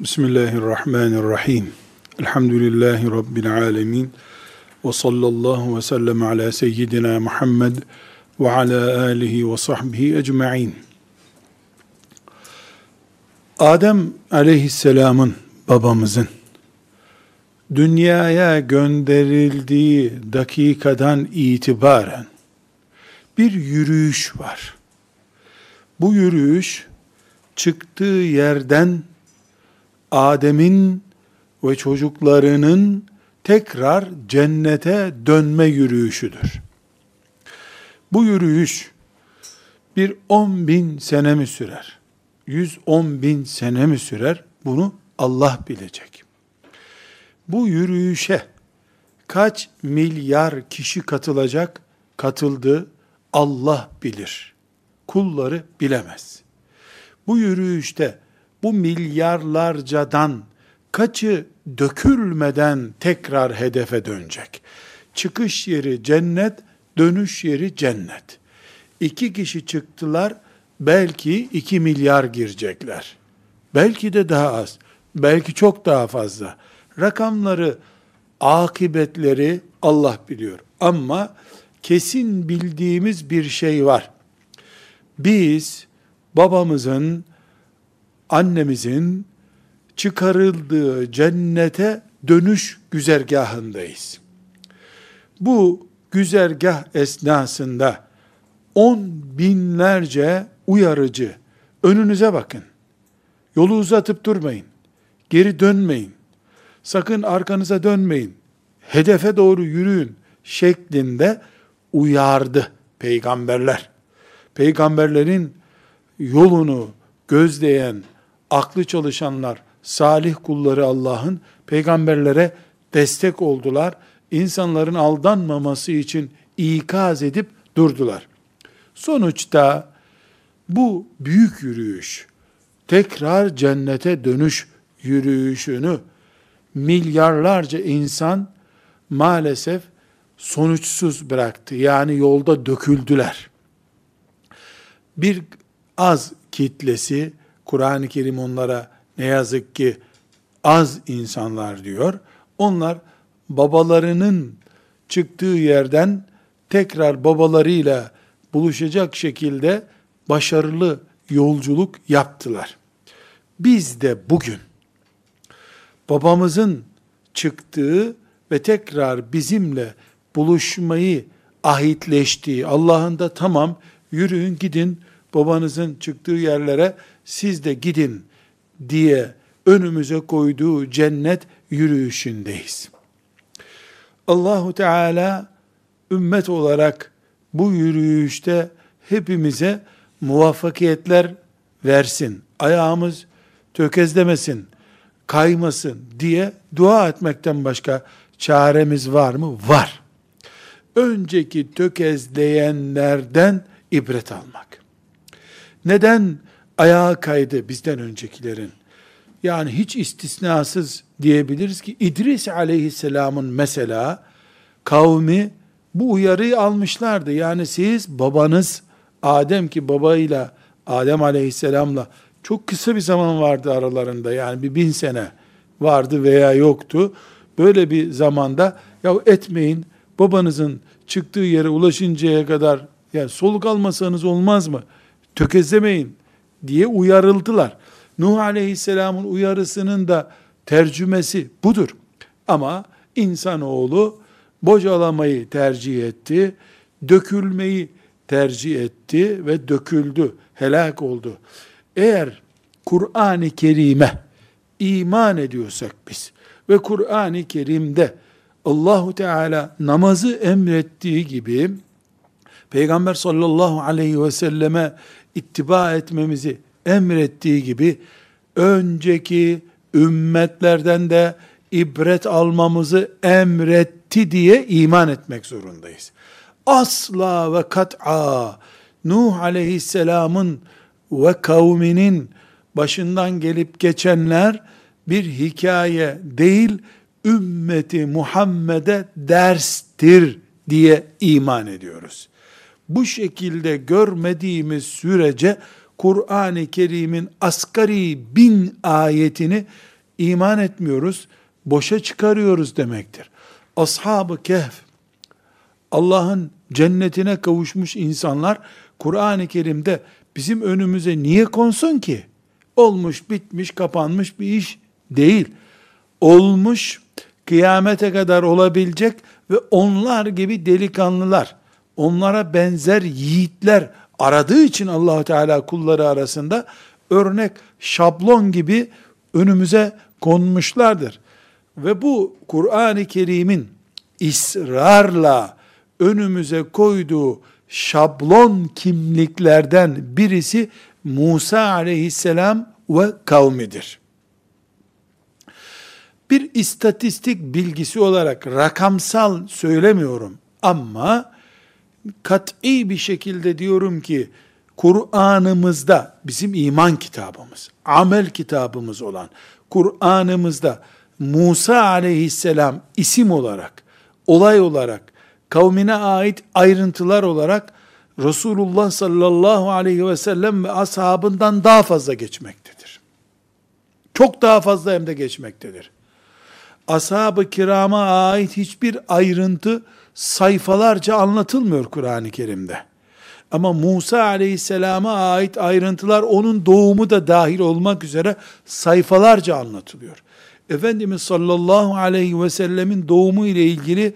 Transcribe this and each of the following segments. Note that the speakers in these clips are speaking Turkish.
Bismillahirrahmanirrahim. Elhamdülillahi Rabbil alemin. Ve sallallahu ve sellem ala seyyidina Muhammed ve ala alihi ve sahbihi ecma'in. Adem aleyhisselamın babamızın dünyaya gönderildiği dakikadan itibaren bir yürüyüş var. Bu yürüyüş çıktığı yerden Adem'in ve çocuklarının tekrar cennete dönme yürüyüşüdür. Bu yürüyüş bir on bin sene mi sürer? Yüz on bin sene mi sürer? Bunu Allah bilecek. Bu yürüyüşe kaç milyar kişi katılacak? Katıldı Allah bilir. Kulları bilemez. Bu yürüyüşte bu milyarlarcadan kaçı dökülmeden tekrar hedefe dönecek? Çıkış yeri cennet, dönüş yeri cennet. İki kişi çıktılar, belki iki milyar girecekler. Belki de daha az, belki çok daha fazla. Rakamları, akıbetleri Allah biliyor. Ama kesin bildiğimiz bir şey var. Biz babamızın annemizin çıkarıldığı cennete dönüş güzergahındayız. Bu güzergah esnasında on binlerce uyarıcı, önünüze bakın, yolu uzatıp durmayın, geri dönmeyin, sakın arkanıza dönmeyin, hedefe doğru yürüyün şeklinde uyardı peygamberler. Peygamberlerin yolunu gözleyen, aklı çalışanlar, salih kulları Allah'ın peygamberlere destek oldular. İnsanların aldanmaması için ikaz edip durdular. Sonuçta bu büyük yürüyüş, tekrar cennete dönüş yürüyüşünü milyarlarca insan maalesef sonuçsuz bıraktı. Yani yolda döküldüler. Bir az kitlesi Kur'an-ı Kerim onlara ne yazık ki az insanlar diyor. Onlar babalarının çıktığı yerden tekrar babalarıyla buluşacak şekilde başarılı yolculuk yaptılar. Biz de bugün babamızın çıktığı ve tekrar bizimle buluşmayı ahitleştiği, Allah'ın da tamam yürüyün gidin babanızın çıktığı yerlere siz de gidin diye önümüze koyduğu cennet yürüyüşündeyiz. Allahu Teala ümmet olarak bu yürüyüşte hepimize muvaffakiyetler versin. Ayağımız tökezlemesin, kaymasın diye dua etmekten başka çaremiz var mı? Var. Önceki tökezleyenlerden ibret almak. Neden ayağa kaydı bizden öncekilerin? Yani hiç istisnasız diyebiliriz ki İdris aleyhisselamın mesela kavmi bu uyarıyı almışlardı. Yani siz babanız Adem ki babayla Adem aleyhisselamla çok kısa bir zaman vardı aralarında yani bir bin sene vardı veya yoktu. Böyle bir zamanda ya etmeyin babanızın çıktığı yere ulaşıncaya kadar yani soluk almasanız olmaz mı? tökezlemeyin diye uyarıldılar. Nuh Aleyhisselam'ın uyarısının da tercümesi budur. Ama insanoğlu bocalamayı tercih etti, dökülmeyi tercih etti ve döküldü, helak oldu. Eğer Kur'an-ı Kerim'e iman ediyorsak biz ve Kur'an-ı Kerim'de Allahu Teala namazı emrettiği gibi Peygamber sallallahu aleyhi ve selleme ittiba etmemizi emrettiği gibi önceki ümmetlerden de ibret almamızı emretti diye iman etmek zorundayız. Asla ve kat'a Nuh aleyhisselamın ve kavminin başından gelip geçenler bir hikaye değil, ümmeti Muhammed'e derstir diye iman ediyoruz bu şekilde görmediğimiz sürece Kur'an-ı Kerim'in asgari bin ayetini iman etmiyoruz, boşa çıkarıyoruz demektir. Ashab-ı Kehf, Allah'ın cennetine kavuşmuş insanlar Kur'an-ı Kerim'de bizim önümüze niye konsun ki? Olmuş, bitmiş, kapanmış bir iş değil. Olmuş, kıyamete kadar olabilecek ve onlar gibi delikanlılar, onlara benzer yiğitler aradığı için allah Teala kulları arasında örnek, şablon gibi önümüze konmuşlardır. Ve bu Kur'an-ı Kerim'in ısrarla önümüze koyduğu şablon kimliklerden birisi Musa aleyhisselam ve kavmidir. Bir istatistik bilgisi olarak rakamsal söylemiyorum ama kat'i bir şekilde diyorum ki Kur'an'ımızda bizim iman kitabımız, amel kitabımız olan Kur'an'ımızda Musa aleyhisselam isim olarak, olay olarak, kavmine ait ayrıntılar olarak Resulullah sallallahu aleyhi ve sellem ve ashabından daha fazla geçmektedir. Çok daha fazla hem de geçmektedir. Ashab-ı kirama ait hiçbir ayrıntı sayfalarca anlatılmıyor Kur'an-ı Kerim'de. Ama Musa aleyhisselama ait ayrıntılar onun doğumu da dahil olmak üzere sayfalarca anlatılıyor. Efendimiz sallallahu aleyhi ve sellemin doğumu ile ilgili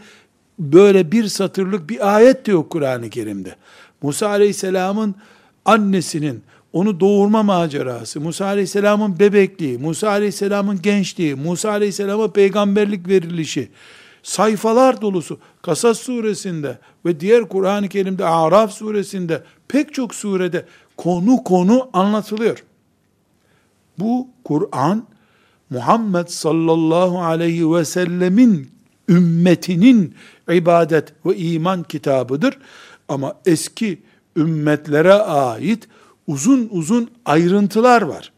böyle bir satırlık bir ayet de yok Kur'an-ı Kerim'de. Musa aleyhisselamın annesinin onu doğurma macerası, Musa aleyhisselamın bebekliği, Musa aleyhisselamın gençliği, Musa aleyhisselama peygamberlik verilişi, sayfalar dolusu Kasas suresinde ve diğer Kur'an-ı Kerim'de Araf suresinde pek çok surede konu konu anlatılıyor. Bu Kur'an Muhammed sallallahu aleyhi ve sellemin ümmetinin ibadet ve iman kitabıdır. Ama eski ümmetlere ait uzun uzun ayrıntılar var.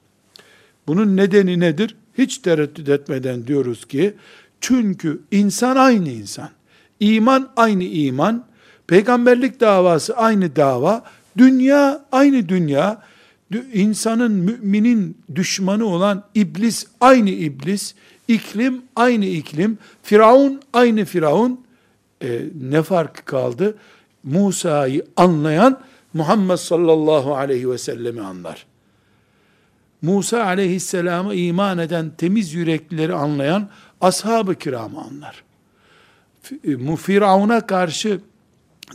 Bunun nedeni nedir? Hiç tereddüt etmeden diyoruz ki, çünkü insan aynı insan. İman aynı iman, peygamberlik davası aynı dava, dünya aynı dünya, insanın müminin düşmanı olan iblis aynı iblis, iklim aynı iklim, firavun aynı firavun, e, ne fark kaldı? Musa'yı anlayan Muhammed sallallahu aleyhi ve sellemi anlar. Musa aleyhisselamı iman eden temiz yüreklileri anlayan ashab-ı kiramı anlar. E, Firavun'a karşı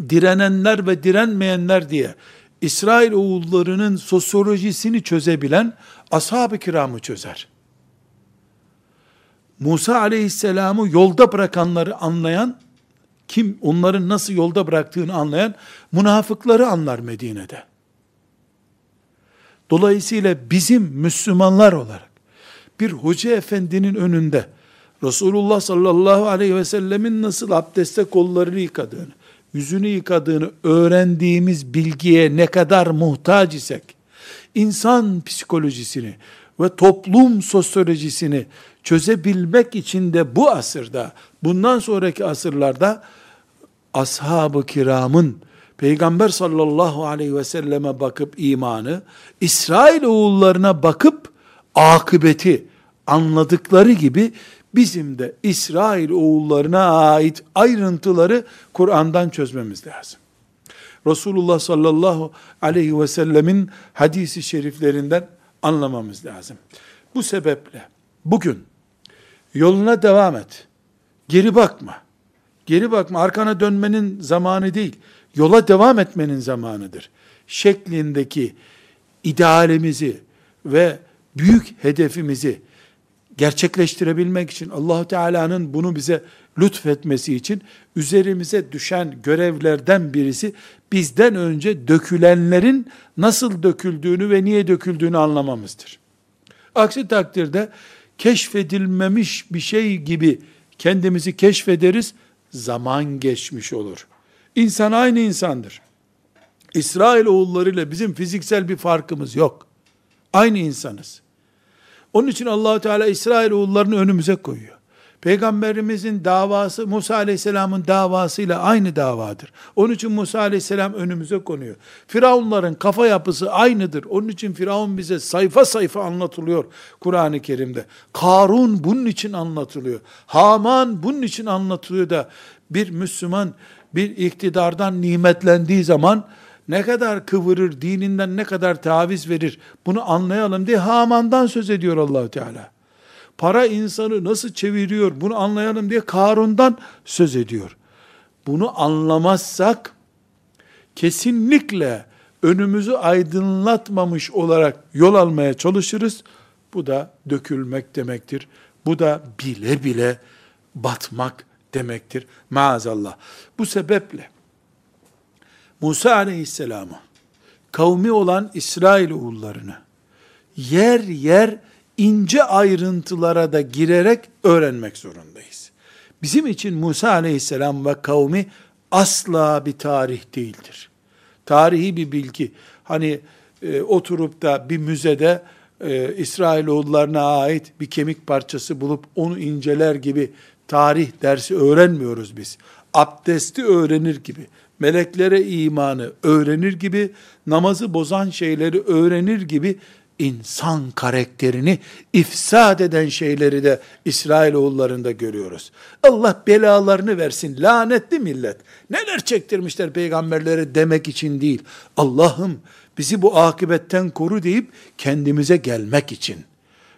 direnenler ve direnmeyenler diye İsrail oğullarının sosyolojisini çözebilen ashab-ı kiramı çözer. Musa aleyhisselamı yolda bırakanları anlayan, kim onların nasıl yolda bıraktığını anlayan münafıkları anlar Medine'de. Dolayısıyla bizim Müslümanlar olarak bir hoca efendinin önünde Resulullah sallallahu aleyhi ve sellemin nasıl abdeste kollarını yıkadığını, yüzünü yıkadığını öğrendiğimiz bilgiye ne kadar muhtaç isek, insan psikolojisini ve toplum sosyolojisini çözebilmek için de bu asırda, bundan sonraki asırlarda ashab-ı kiramın Peygamber sallallahu aleyhi ve selleme bakıp imanı, İsrail oğullarına bakıp akıbeti anladıkları gibi bizim de İsrail oğullarına ait ayrıntıları Kur'an'dan çözmemiz lazım. Resulullah sallallahu aleyhi ve sellemin hadisi şeriflerinden anlamamız lazım. Bu sebeple bugün yoluna devam et. Geri bakma. Geri bakma. Arkana dönmenin zamanı değil. Yola devam etmenin zamanıdır. Şeklindeki idealimizi ve büyük hedefimizi gerçekleştirebilmek için allah Teala'nın bunu bize lütfetmesi için üzerimize düşen görevlerden birisi bizden önce dökülenlerin nasıl döküldüğünü ve niye döküldüğünü anlamamızdır. Aksi takdirde keşfedilmemiş bir şey gibi kendimizi keşfederiz, zaman geçmiş olur. İnsan aynı insandır. İsrail oğullarıyla bizim fiziksel bir farkımız yok. Aynı insanız. Onun için allah Teala İsrail oğullarını önümüze koyuyor. Peygamberimizin davası Musa Aleyhisselam'ın davasıyla aynı davadır. Onun için Musa Aleyhisselam önümüze konuyor. Firavunların kafa yapısı aynıdır. Onun için Firavun bize sayfa sayfa anlatılıyor Kur'an-ı Kerim'de. Karun bunun için anlatılıyor. Haman bunun için anlatılıyor da bir Müslüman bir iktidardan nimetlendiği zaman ne kadar kıvırır, dininden ne kadar taviz verir bunu anlayalım diye Haman'dan söz ediyor allah Teala. Para insanı nasıl çeviriyor bunu anlayalım diye Karun'dan söz ediyor. Bunu anlamazsak kesinlikle önümüzü aydınlatmamış olarak yol almaya çalışırız. Bu da dökülmek demektir. Bu da bile bile batmak demektir. Maazallah. Bu sebeple Musa aleyhisselamı kavmi olan İsrail oğullarını yer yer ince ayrıntılara da girerek öğrenmek zorundayız. Bizim için Musa aleyhisselam ve kavmi asla bir tarih değildir. Tarihi bir bilgi. Hani e, oturup da bir müzede e, İsrailoğullarına ait bir kemik parçası bulup onu inceler gibi tarih dersi öğrenmiyoruz biz. Abdesti öğrenir gibi, meleklere imanı öğrenir gibi, namazı bozan şeyleri öğrenir gibi insan karakterini ifsad eden şeyleri de İsrailoğullarında görüyoruz. Allah belalarını versin. Lanetli millet. Neler çektirmişler peygamberlere demek için değil. Allah'ım bizi bu akibetten koru deyip kendimize gelmek için.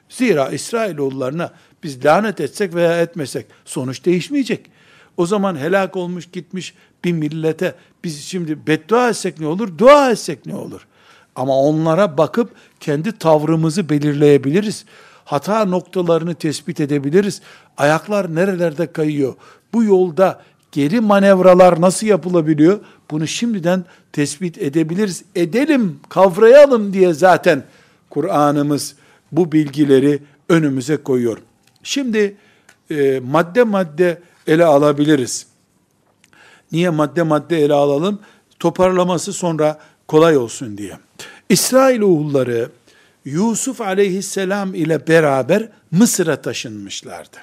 Zira İsrailoğullarına biz lanet etsek veya etmesek sonuç değişmeyecek. O zaman helak olmuş gitmiş bir millete biz şimdi beddua etsek ne olur, dua etsek ne olur? Ama onlara bakıp kendi tavrımızı belirleyebiliriz. Hata noktalarını tespit edebiliriz. Ayaklar nerelerde kayıyor? Bu yolda geri manevralar nasıl yapılabiliyor? Bunu şimdiden tespit edebiliriz. Edelim, kavrayalım diye zaten Kur'an'ımız bu bilgileri önümüze koyuyor. Şimdi e, madde madde ele alabiliriz. Niye madde madde ele alalım? Toparlaması sonra kolay olsun diye. İsrail oğulları Yusuf aleyhisselam ile beraber Mısır'a taşınmışlardı.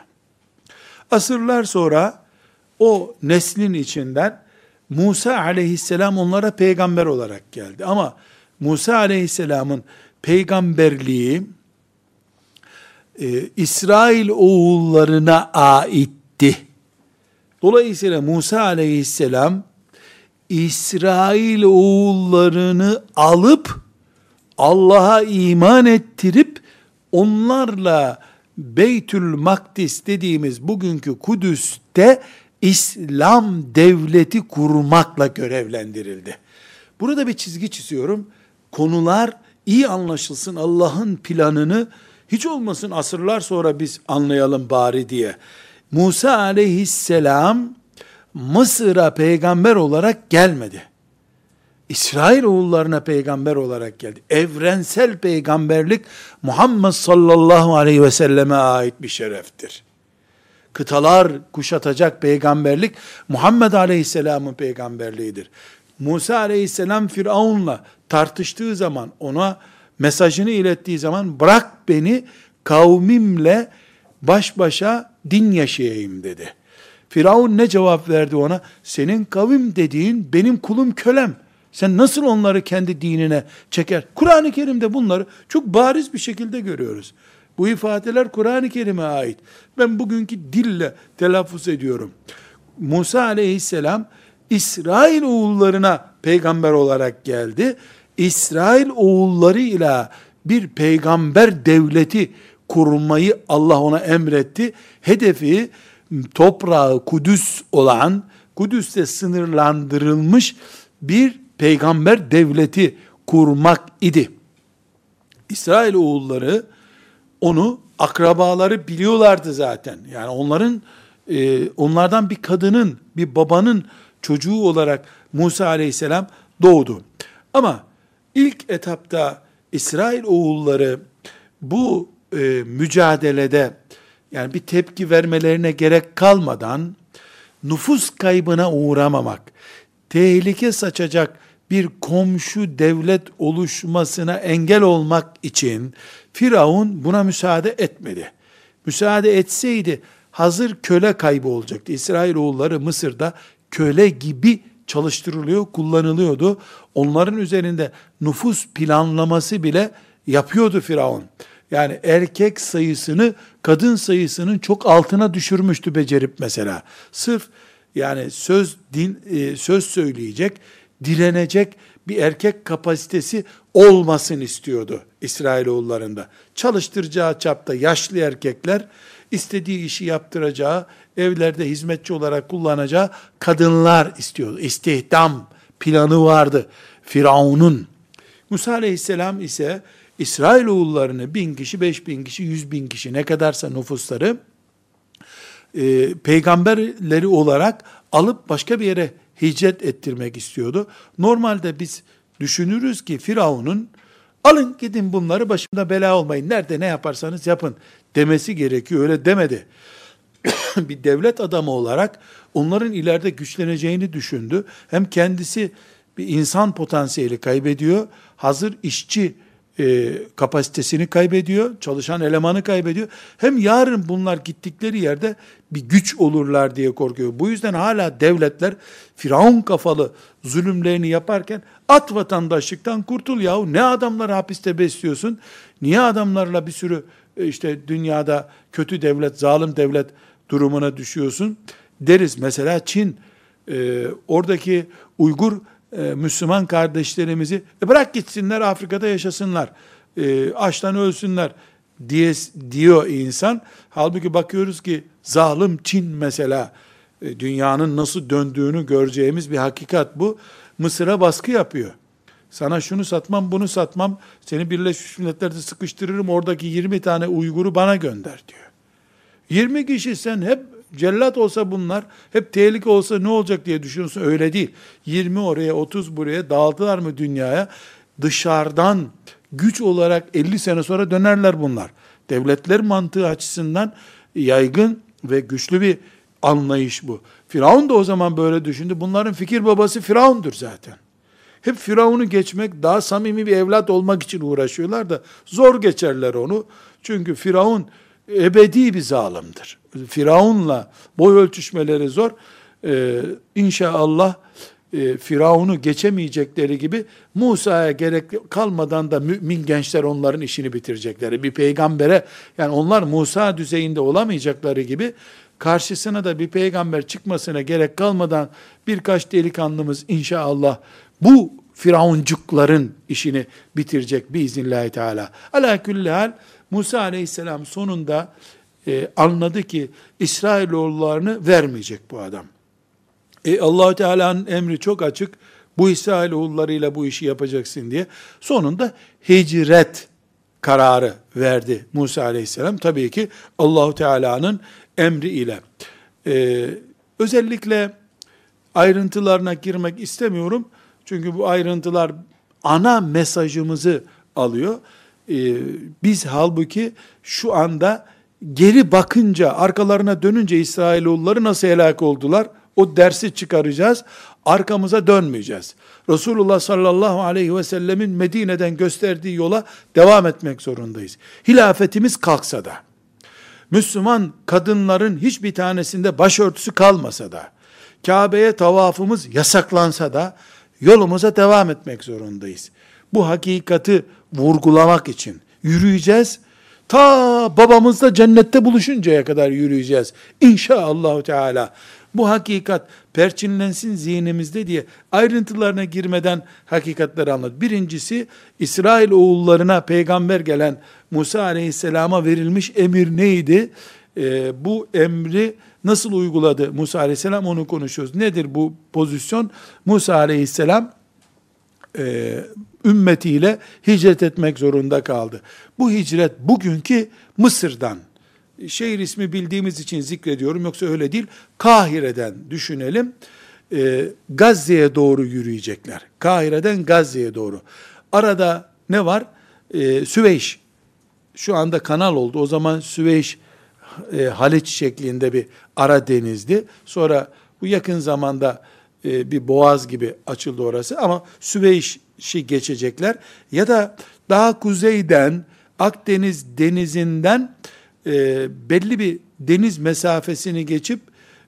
Asırlar sonra o neslin içinden Musa aleyhisselam onlara peygamber olarak geldi. Ama Musa aleyhisselamın peygamberliği e, İsrail oğullarına aitti. Dolayısıyla Musa aleyhisselam İsrail oğullarını alıp Allah'a iman ettirip onlarla Beytül Makdis dediğimiz bugünkü Kudüs'te İslam devleti kurmakla görevlendirildi. Burada bir çizgi çiziyorum. Konular iyi anlaşılsın Allah'ın planını hiç olmasın asırlar sonra biz anlayalım bari diye. Musa aleyhisselam Mısır'a peygamber olarak gelmedi. İsrail oğullarına peygamber olarak geldi. Evrensel peygamberlik Muhammed sallallahu aleyhi ve selleme ait bir şereftir. Kıtalar kuşatacak peygamberlik Muhammed aleyhisselamın peygamberliğidir. Musa aleyhisselam Firavun'la tartıştığı zaman ona mesajını ilettiği zaman bırak beni kavmimle baş başa din yaşayayım dedi. Firavun ne cevap verdi ona? Senin kavim dediğin benim kulum kölem. Sen nasıl onları kendi dinine çeker? Kur'an-ı Kerim'de bunları çok bariz bir şekilde görüyoruz. Bu ifadeler Kur'an-ı Kerim'e ait. Ben bugünkü dille telaffuz ediyorum. Musa aleyhisselam İsrail oğullarına peygamber olarak geldi. İsrail oğullarıyla bir peygamber devleti kurmayı Allah ona emretti. Hedefi toprağı Kudüs olan, Kudüs'te sınırlandırılmış bir peygamber devleti kurmak idi. İsrail oğulları onu akrabaları biliyorlardı zaten. Yani onların e, onlardan bir kadının, bir babanın çocuğu olarak Musa aleyhisselam doğdu. Ama ilk etapta İsrail oğulları bu e, mücadelede yani bir tepki vermelerine gerek kalmadan nüfus kaybına uğramamak, tehlike saçacak bir komşu devlet oluşmasına engel olmak için Firavun buna müsaade etmedi. Müsaade etseydi hazır köle kaybı olacaktı. İsrailoğulları Mısır'da köle gibi çalıştırılıyor, kullanılıyordu. Onların üzerinde nüfus planlaması bile yapıyordu Firavun. Yani erkek sayısını kadın sayısının çok altına düşürmüştü becerip mesela. Sırf yani söz din e, söz söyleyecek, direnecek bir erkek kapasitesi olmasın istiyordu İsrailoğullarında. Çalıştıracağı çapta yaşlı erkekler istediği işi yaptıracağı, evlerde hizmetçi olarak kullanacağı kadınlar istiyordu. İstihdam planı vardı Firavun'un. Musa aleyhisselam ise İsrailoğullarını bin kişi, beş bin kişi, yüz bin kişi ne kadarsa nüfusları e, peygamberleri olarak alıp başka bir yere hicret ettirmek istiyordu. Normalde biz düşünürüz ki Firavun'un alın gidin bunları başımda bela olmayın. Nerede ne yaparsanız yapın demesi gerekiyor. Öyle demedi. bir devlet adamı olarak onların ileride güçleneceğini düşündü. Hem kendisi bir insan potansiyeli kaybediyor. Hazır işçi e, kapasitesini kaybediyor, çalışan elemanı kaybediyor. Hem yarın bunlar gittikleri yerde bir güç olurlar diye korkuyor. Bu yüzden hala devletler Firavun kafalı zulümlerini yaparken at vatandaşlıktan kurtul yahu ne adamları hapiste besliyorsun? Niye adamlarla bir sürü e, işte dünyada kötü devlet, zalim devlet durumuna düşüyorsun? Deriz mesela Çin e, oradaki Uygur e, Müslüman kardeşlerimizi e, bırak gitsinler Afrika'da yaşasınlar. E, açtan ölsünler diye diyor insan. Halbuki bakıyoruz ki zalim Çin mesela e, dünyanın nasıl döndüğünü göreceğimiz bir hakikat bu. Mısır'a baskı yapıyor. Sana şunu satmam, bunu satmam, seni Birleşmiş Milletler'de sıkıştırırım, oradaki 20 tane Uygur'u bana gönder diyor. 20 kişi sen hep Cellat olsa bunlar hep tehlike olsa ne olacak diye düşünüyorsun. Öyle değil. 20 oraya 30 buraya dağıldılar mı dünyaya? Dışarıdan güç olarak 50 sene sonra dönerler bunlar. Devletler mantığı açısından yaygın ve güçlü bir anlayış bu. Firavun da o zaman böyle düşündü. Bunların fikir babası Firavun'dur zaten. Hep Firavun'u geçmek, daha samimi bir evlat olmak için uğraşıyorlar da zor geçerler onu. Çünkü Firavun ebedi bir zalimdir. Firavun'la boy ölçüşmeleri zor. Ee, inşallah e, Firavun'u geçemeyecekleri gibi Musa'ya gerek kalmadan da mümin gençler onların işini bitirecekleri. Bir peygambere yani onlar Musa düzeyinde olamayacakları gibi karşısına da bir peygamber çıkmasına gerek kalmadan birkaç delikanlımız inşallah bu Firavuncukların işini bitirecek biiznillahü teala. Ala külli hal Musa aleyhisselam sonunda e, anladı ki İsrailoğullarını vermeyecek bu adam. E, allah Teala'nın emri çok açık. Bu İsrailoğullarıyla bu işi yapacaksın diye. Sonunda hicret kararı verdi Musa aleyhisselam. Tabii ki Allahu Teala'nın emri ile. E, özellikle ayrıntılarına girmek istemiyorum. Çünkü bu ayrıntılar ana mesajımızı alıyor. Ee, biz halbuki şu anda geri bakınca, arkalarına dönünce İsrailoğulları nasıl helak oldular? O dersi çıkaracağız. Arkamıza dönmeyeceğiz. Resulullah sallallahu aleyhi ve sellemin Medine'den gösterdiği yola devam etmek zorundayız. Hilafetimiz kalksa da, Müslüman kadınların hiçbir tanesinde başörtüsü kalmasa da, Kabe'ye tavafımız yasaklansa da, yolumuza devam etmek zorundayız. Bu hakikati vurgulamak için yürüyeceğiz. Ta babamızla cennette buluşuncaya kadar yürüyeceğiz. İnşallah Teala. Bu hakikat perçinlensin zihnimizde diye ayrıntılarına girmeden hakikatleri anlat. Birincisi İsrail oğullarına peygamber gelen Musa aleyhisselama verilmiş emir neydi? Ee, bu emri nasıl uyguladı Musa aleyhisselam onu konuşuyoruz. Nedir bu pozisyon? Musa aleyhisselam e, ümmetiyle hicret etmek zorunda kaldı. Bu hicret bugünkü Mısır'dan, şehir ismi bildiğimiz için zikrediyorum yoksa öyle değil, Kahire'den düşünelim, e, Gazze'ye doğru yürüyecekler. Kahire'den Gazze'ye doğru. Arada ne var? E, Süveyş, şu anda kanal oldu. O zaman Süveyş, e, Haliç şeklinde bir ara denizdi. Sonra bu yakın zamanda e, bir boğaz gibi açıldı orası ama Süveyş'i geçecekler ya da daha kuzeyden Akdeniz denizinden e, belli bir deniz mesafesini geçip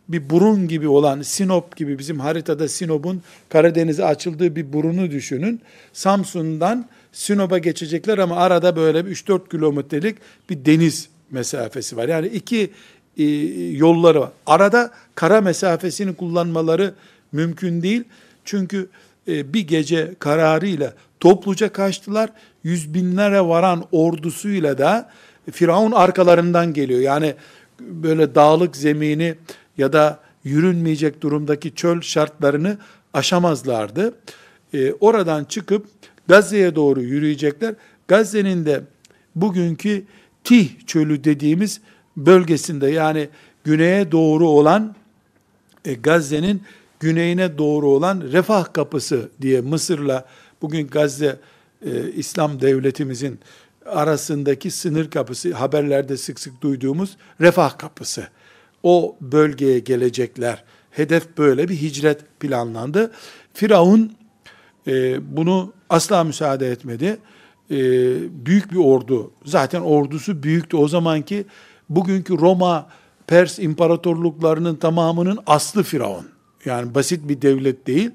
bir burun gibi olan Sinop gibi bizim haritada Sinop'un Karadeniz'e açıldığı bir burunu düşünün. Samsun'dan Sinop'a geçecekler ama arada böyle bir 3-4 kilometrelik bir deniz mesafesi var. Yani iki e, yolları var. Arada kara mesafesini kullanmaları mümkün değil. Çünkü e, bir gece kararıyla topluca kaçtılar. Yüz binlere varan ordusuyla da Firavun arkalarından geliyor. Yani böyle dağlık zemini ya da yürünmeyecek durumdaki çöl şartlarını aşamazlardı. E, oradan çıkıp Gazze'ye doğru yürüyecekler. Gazze'nin de bugünkü Tih çölü dediğimiz bölgesinde yani güneye doğru olan e, Gazze'nin güneyine doğru olan Refah Kapısı diye Mısır'la bugün Gazze e, İslam devletimizin arasındaki sınır kapısı haberlerde sık sık duyduğumuz Refah Kapısı. O bölgeye gelecekler. Hedef böyle bir hicret planlandı. Firavun e, bunu asla müsaade etmedi. E, büyük bir ordu, zaten ordusu büyüktü. O zamanki bugünkü Roma, Pers imparatorluklarının tamamının aslı Firavun. Yani basit bir devlet değil,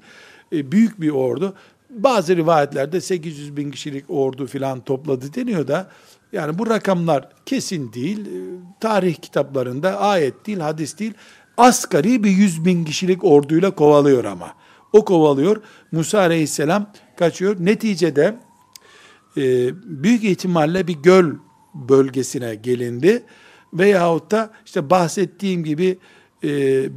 e, büyük bir ordu. Bazı rivayetlerde 800 bin kişilik ordu filan topladı deniyor da, yani bu rakamlar kesin değil, e, tarih kitaplarında ayet değil, hadis değil, asgari bir 100 bin kişilik orduyla kovalıyor ama. O kovalıyor, Musa aleyhisselam kaçıyor. Neticede e, büyük ihtimalle bir göl bölgesine gelindi veyahut da işte bahsettiğim gibi e,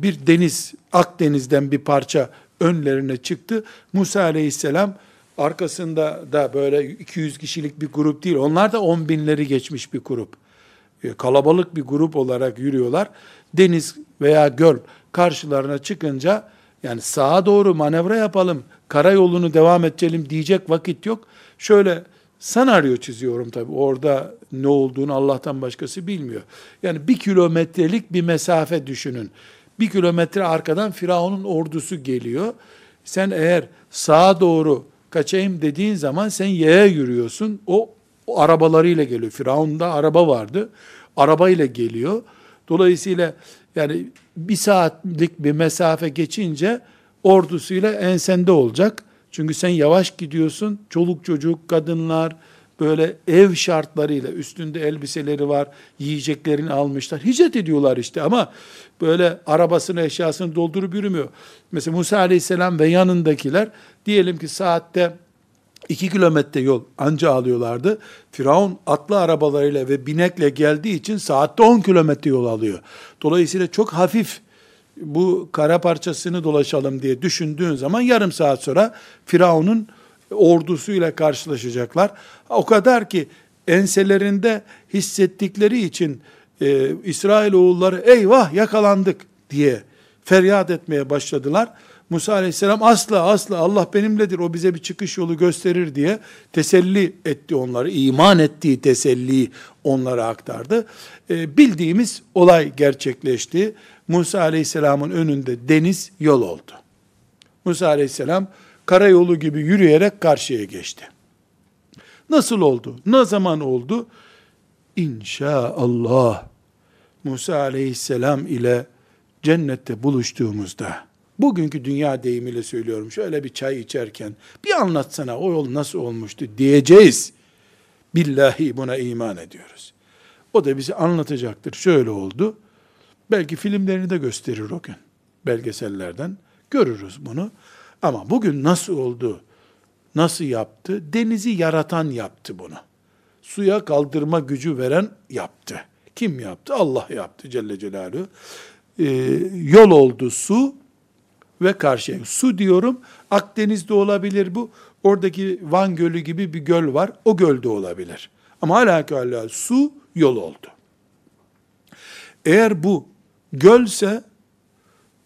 bir deniz, Akdeniz'den bir parça önlerine çıktı. Musa aleyhisselam arkasında da böyle 200 kişilik bir grup değil, onlar da 10 binleri geçmiş bir grup. E, kalabalık bir grup olarak yürüyorlar. Deniz veya göl karşılarına çıkınca yani sağa doğru manevra yapalım, karayolunu devam edelim diyecek vakit yok. Şöyle senaryo çiziyorum tabii. Orada ne olduğunu Allah'tan başkası bilmiyor. Yani bir kilometrelik bir mesafe düşünün. Bir kilometre arkadan Firavun'un ordusu geliyor. Sen eğer sağa doğru kaçayım dediğin zaman sen yaya yürüyorsun. O, o arabalarıyla geliyor. Firavun'da araba vardı. Arabayla geliyor. Dolayısıyla yani bir saatlik bir mesafe geçince ordusuyla ensende olacak. Çünkü sen yavaş gidiyorsun. Çoluk çocuk, kadınlar böyle ev şartlarıyla üstünde elbiseleri var, yiyeceklerini almışlar. Hicret ediyorlar işte ama böyle arabasını, eşyasını doldurup yürümüyor. Mesela Musa Aleyhisselam ve yanındakiler diyelim ki saatte 2 kilometre yol anca alıyorlardı. Firavun atlı arabalarıyla ve binekle geldiği için saatte 10 kilometre yol alıyor. Dolayısıyla çok hafif bu kara parçasını dolaşalım diye düşündüğün zaman yarım saat sonra Firavun'un ordusuyla karşılaşacaklar. O kadar ki enselerinde hissettikleri için e, İsrail oğulları eyvah yakalandık diye feryat etmeye başladılar. Musa aleyhisselam asla asla Allah benimledir o bize bir çıkış yolu gösterir diye teselli etti onları. iman ettiği teselliyi onlara aktardı. E, bildiğimiz olay gerçekleşti. Musa aleyhisselamın önünde deniz yol oldu. Musa aleyhisselam karayolu gibi yürüyerek karşıya geçti. Nasıl oldu? Ne zaman oldu? İnşaallah Musa aleyhisselam ile cennette buluştuğumuzda, bugünkü dünya deyimiyle söylüyorum, şöyle bir çay içerken, bir anlatsana o yol nasıl olmuştu diyeceğiz. Billahi buna iman ediyoruz. O da bize anlatacaktır. Şöyle oldu. Belki filmlerini de gösterir o gün. Belgesellerden. Görürüz bunu. Ama bugün nasıl oldu? Nasıl yaptı? Denizi yaratan yaptı bunu. Suya kaldırma gücü veren yaptı. Kim yaptı? Allah yaptı Celle Celaluhu. Ee, yol oldu su ve karşıya. Su diyorum Akdeniz'de olabilir bu. Oradaki Van Gölü gibi bir göl var. O gölde olabilir. Ama hala su yol oldu. Eğer bu gölse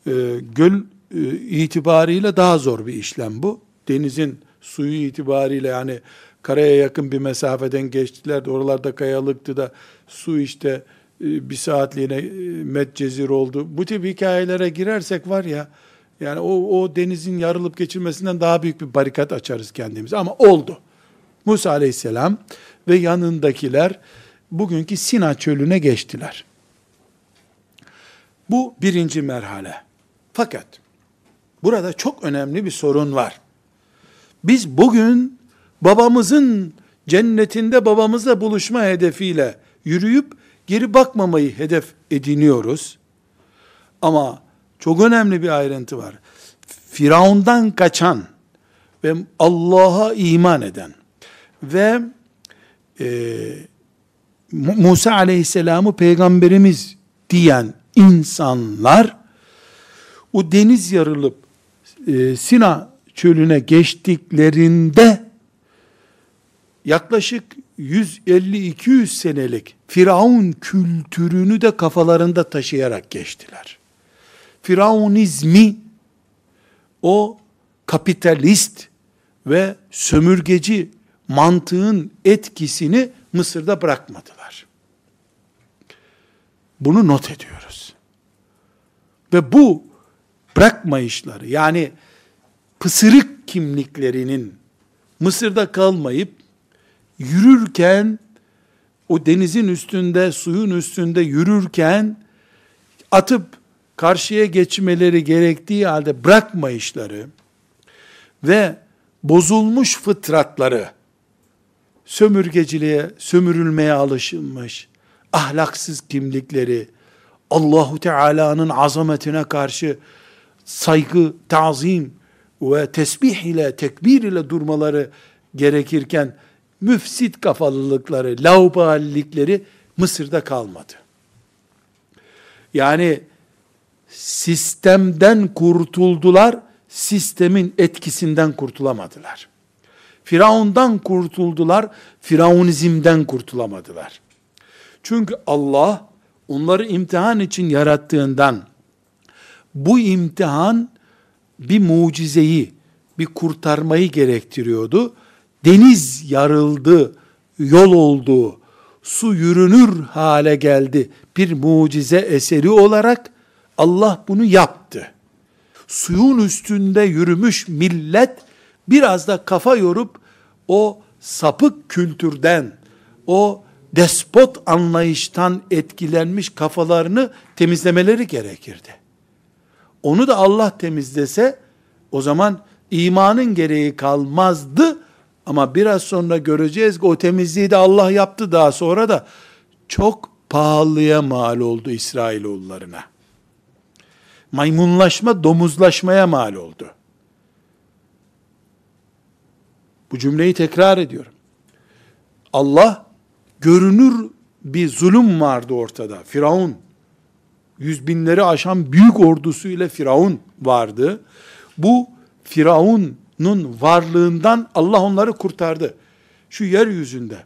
e, göl e, itibariyle daha zor bir işlem bu. Denizin suyu itibariyle yani karaya yakın bir mesafeden geçtiler de oralarda kayalıktı da su işte e, bir saatliğine e, metcezir oldu. Bu tip hikayelere girersek var ya yani o, o denizin yarılıp geçirmesinden daha büyük bir barikat açarız kendimize ama oldu. Musa aleyhisselam ve yanındakiler bugünkü Sina çölüne geçtiler. Bu birinci merhale. Fakat burada çok önemli bir sorun var. Biz bugün babamızın cennetinde babamızla buluşma hedefiyle yürüyüp geri bakmamayı hedef ediniyoruz. Ama çok önemli bir ayrıntı var. Firavundan kaçan ve Allah'a iman eden ve e, Musa aleyhisselamı peygamberimiz diyen insanlar o deniz yarılıp e, Sina çölüne geçtiklerinde yaklaşık 150-200 senelik Firavun kültürünü de kafalarında taşıyarak geçtiler. Firavunizmi o kapitalist ve sömürgeci mantığın etkisini Mısır'da bırakmadılar. Bunu not ediyoruz. Ve bu bırakmayışları yani pısırık kimliklerinin Mısır'da kalmayıp yürürken o denizin üstünde, suyun üstünde yürürken atıp karşıya geçmeleri gerektiği halde bırakmayışları ve bozulmuş fıtratları sömürgeciliğe, sömürülmeye alışılmış, ahlaksız kimlikleri, Allahu Teala'nın azametine karşı saygı, tazim ve tesbih ile, tekbir ile durmaları gerekirken müfsit kafalılıkları, lauballikleri Mısır'da kalmadı. Yani sistemden kurtuldular, sistemin etkisinden kurtulamadılar. Firavundan kurtuldular, firavunizmden kurtulamadılar. Çünkü Allah onları imtihan için yarattığından bu imtihan bir mucizeyi, bir kurtarmayı gerektiriyordu. Deniz yarıldı, yol oldu, su yürünür hale geldi. Bir mucize eseri olarak Allah bunu yaptı. Suyun üstünde yürümüş millet biraz da kafa yorup o sapık kültürden, o despot anlayıştan etkilenmiş kafalarını temizlemeleri gerekirdi. Onu da Allah temizlese o zaman imanın gereği kalmazdı ama biraz sonra göreceğiz ki o temizliği de Allah yaptı daha sonra da çok pahalıya mal oldu İsrailoğullarına. Maymunlaşma domuzlaşmaya mal oldu. Bu cümleyi tekrar ediyorum. Allah görünür bir zulüm vardı ortada. Firavun, yüz binleri aşan büyük ordusuyla Firavun vardı. Bu Firavun'un varlığından Allah onları kurtardı. Şu yeryüzünde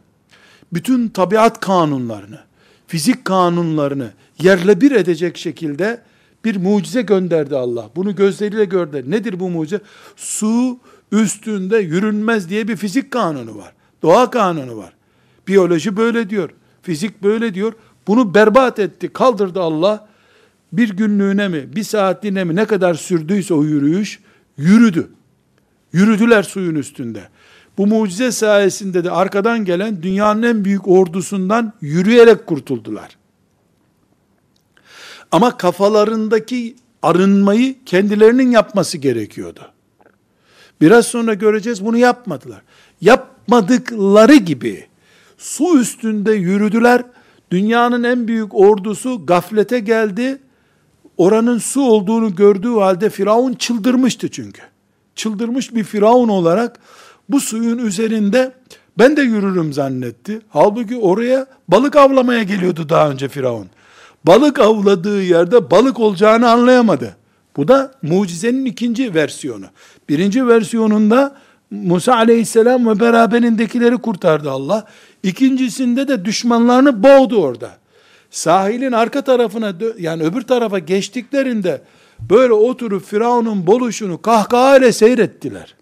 bütün tabiat kanunlarını, fizik kanunlarını yerle bir edecek şekilde bir mucize gönderdi Allah. Bunu gözleriyle gördü. Nedir bu mucize? Su üstünde yürünmez diye bir fizik kanunu var. Doğa kanunu var. Biyoloji böyle diyor. Fizik böyle diyor. Bunu berbat etti, kaldırdı Allah. Bir günlüğüne mi, bir saatliğine mi ne kadar sürdüyse o yürüyüş, yürüdü. Yürüdüler suyun üstünde. Bu mucize sayesinde de arkadan gelen dünyanın en büyük ordusundan yürüyerek kurtuldular. Ama kafalarındaki arınmayı kendilerinin yapması gerekiyordu. Biraz sonra göreceğiz bunu yapmadılar. Yapmadıkları gibi su üstünde yürüdüler. Dünyanın en büyük ordusu gaflete geldi. Oranın su olduğunu gördüğü halde Firavun çıldırmıştı çünkü. Çıldırmış bir Firavun olarak bu suyun üzerinde ben de yürürüm zannetti. Halbuki oraya balık avlamaya geliyordu daha önce Firavun. Balık avladığı yerde balık olacağını anlayamadı. Bu da mucizenin ikinci versiyonu. Birinci versiyonunda Musa aleyhisselam ve beraberindekileri kurtardı Allah. İkincisinde de düşmanlarını boğdu orada. Sahilin arka tarafına yani öbür tarafa geçtiklerinde böyle oturup Firavun'un boluşunu kahkahayla seyrettiler.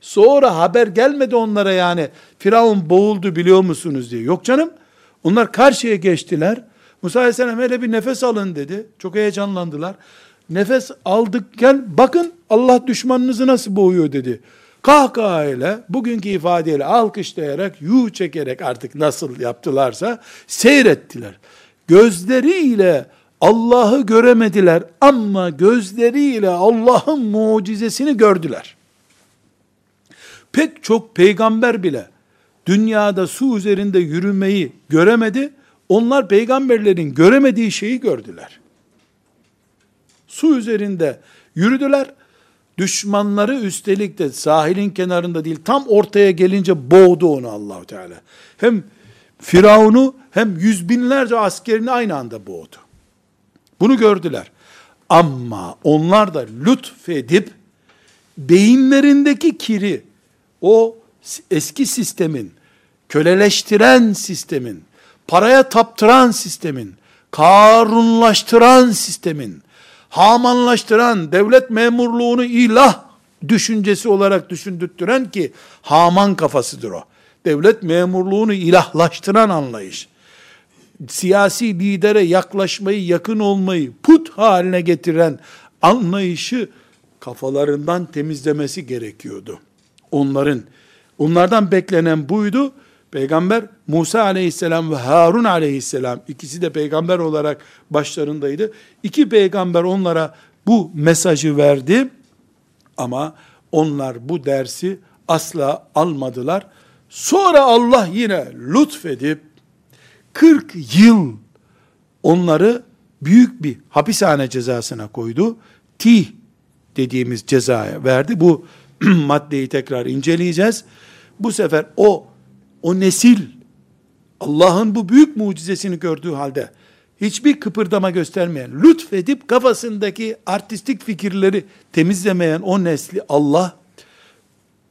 Sonra haber gelmedi onlara yani Firavun boğuldu biliyor musunuz diye. Yok canım. Onlar karşıya geçtiler. Musa aleyhisselam hele bir nefes alın dedi. Çok heyecanlandılar. Nefes aldıkken bakın Allah düşmanınızı nasıl boğuyor dedi. kahkahayla, bugünkü ifadeyle alkışlayarak, yuh çekerek artık nasıl yaptılarsa seyrettiler. Gözleriyle Allah'ı göremediler ama gözleriyle Allah'ın mucizesini gördüler. Pek çok peygamber bile dünyada su üzerinde yürümeyi göremedi. Onlar peygamberlerin göremediği şeyi gördüler. Su üzerinde yürüdüler. Düşmanları üstelik de sahilin kenarında değil tam ortaya gelince boğdu onu Allahu Teala. Hem Firavun'u hem yüz binlerce askerini aynı anda boğdu. Bunu gördüler. Ama onlar da lütfedip beyinlerindeki kiri o eski sistemin, köleleştiren sistemin, paraya taptıran sistemin, karunlaştıran sistemin, Hamanlaştıran, devlet memurluğunu ilah düşüncesi olarak düşündürttüren ki Haman kafasıdır o. Devlet memurluğunu ilahlaştıran anlayış. Siyasi lidere yaklaşmayı, yakın olmayı put haline getiren anlayışı kafalarından temizlemesi gerekiyordu. Onların, onlardan beklenen buydu. Peygamber Musa aleyhisselam ve Harun aleyhisselam ikisi de peygamber olarak başlarındaydı. İki peygamber onlara bu mesajı verdi ama onlar bu dersi asla almadılar. Sonra Allah yine lütfedip 40 yıl onları büyük bir hapishane cezasına koydu. Tih dediğimiz cezaya verdi. Bu maddeyi tekrar inceleyeceğiz. Bu sefer o o nesil Allah'ın bu büyük mucizesini gördüğü halde hiçbir kıpırdama göstermeyen, lütfedip kafasındaki artistik fikirleri temizlemeyen o nesli Allah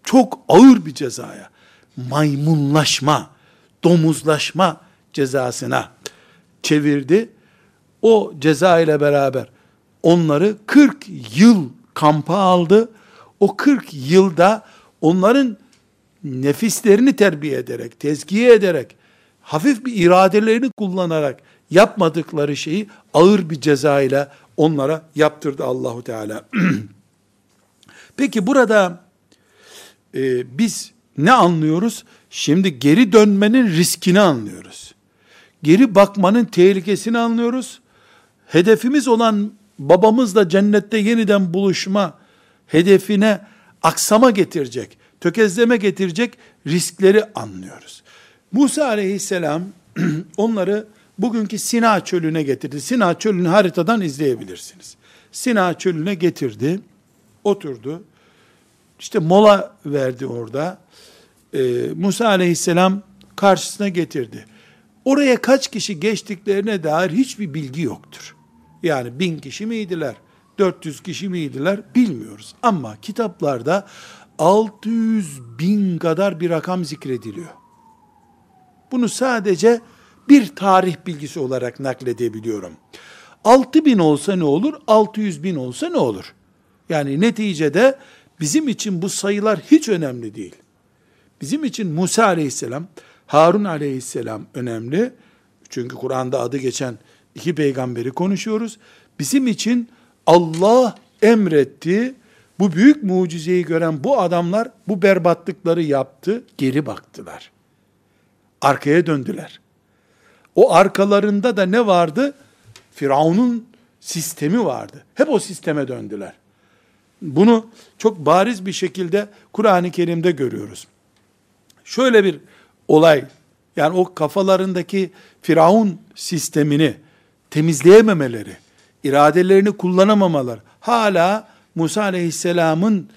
çok ağır bir cezaya, maymunlaşma, domuzlaşma cezasına çevirdi. O ceza ile beraber onları 40 yıl kampa aldı. O 40 yılda onların nefislerini terbiye ederek, tezkiye ederek, hafif bir iradelerini kullanarak yapmadıkları şeyi ağır bir ceza ile onlara yaptırdı Allahu Teala. Peki burada e, biz ne anlıyoruz? Şimdi geri dönmenin riskini anlıyoruz. Geri bakmanın tehlikesini anlıyoruz. Hedefimiz olan babamızla cennette yeniden buluşma hedefine aksama getirecek tökezleme getirecek riskleri anlıyoruz. Musa aleyhisselam onları bugünkü Sina çölüne getirdi. Sina çölünü haritadan izleyebilirsiniz. Sina çölüne getirdi, oturdu. İşte mola verdi orada. Ee, Musa aleyhisselam karşısına getirdi. Oraya kaç kişi geçtiklerine dair hiçbir bilgi yoktur. Yani bin kişi miydiler, 400 kişi miydiler bilmiyoruz. Ama kitaplarda 600 bin kadar bir rakam zikrediliyor. Bunu sadece bir tarih bilgisi olarak nakledebiliyorum. 6 bin olsa ne olur, 600 bin olsa ne olur? Yani neticede bizim için bu sayılar hiç önemli değil. Bizim için Musa aleyhisselam, Harun aleyhisselam önemli. Çünkü Kur'an'da adı geçen iki peygamberi konuşuyoruz. Bizim için Allah emretti, bu büyük mucizeyi gören bu adamlar bu berbatlıkları yaptı, geri baktılar. Arkaya döndüler. O arkalarında da ne vardı? Firavun'un sistemi vardı. Hep o sisteme döndüler. Bunu çok bariz bir şekilde Kur'an-ı Kerim'de görüyoruz. Şöyle bir olay, yani o kafalarındaki Firavun sistemini temizleyememeleri, iradelerini kullanamamalar, hala Musa aleyhisselamın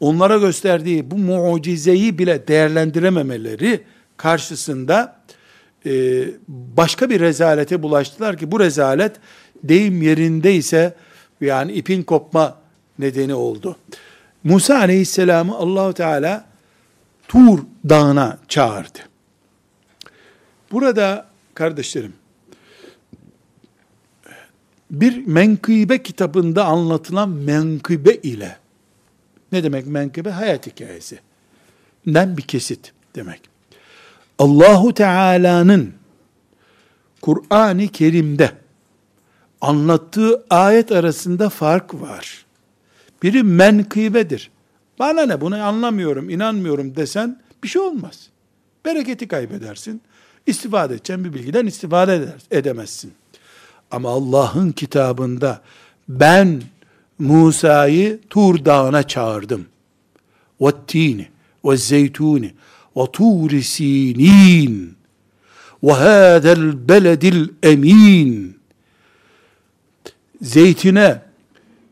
onlara gösterdiği bu mucizeyi bile değerlendirememeleri karşısında e, başka bir rezalete bulaştılar ki bu rezalet deyim yerinde ise yani ipin kopma nedeni oldu. Musa aleyhisselamı Allahu Teala Tur dağına çağırdı. Burada kardeşlerim bir menkıbe kitabında anlatılan menkıbe ile ne demek menkıbe? Hayat hikayesi. Den bir kesit demek. Allahu Teala'nın Kur'an-ı Kerim'de anlattığı ayet arasında fark var. Biri menkıbedir. Bana ne bunu anlamıyorum, inanmıyorum desen bir şey olmaz. Bereketi kaybedersin. İstifade edeceğin bir bilgiden istifade edemezsin. Ama Allah'ın kitabında ben Musa'yı Tur Dağı'na çağırdım. Vettini ve zeytuni ve turi sinin ve zeytine,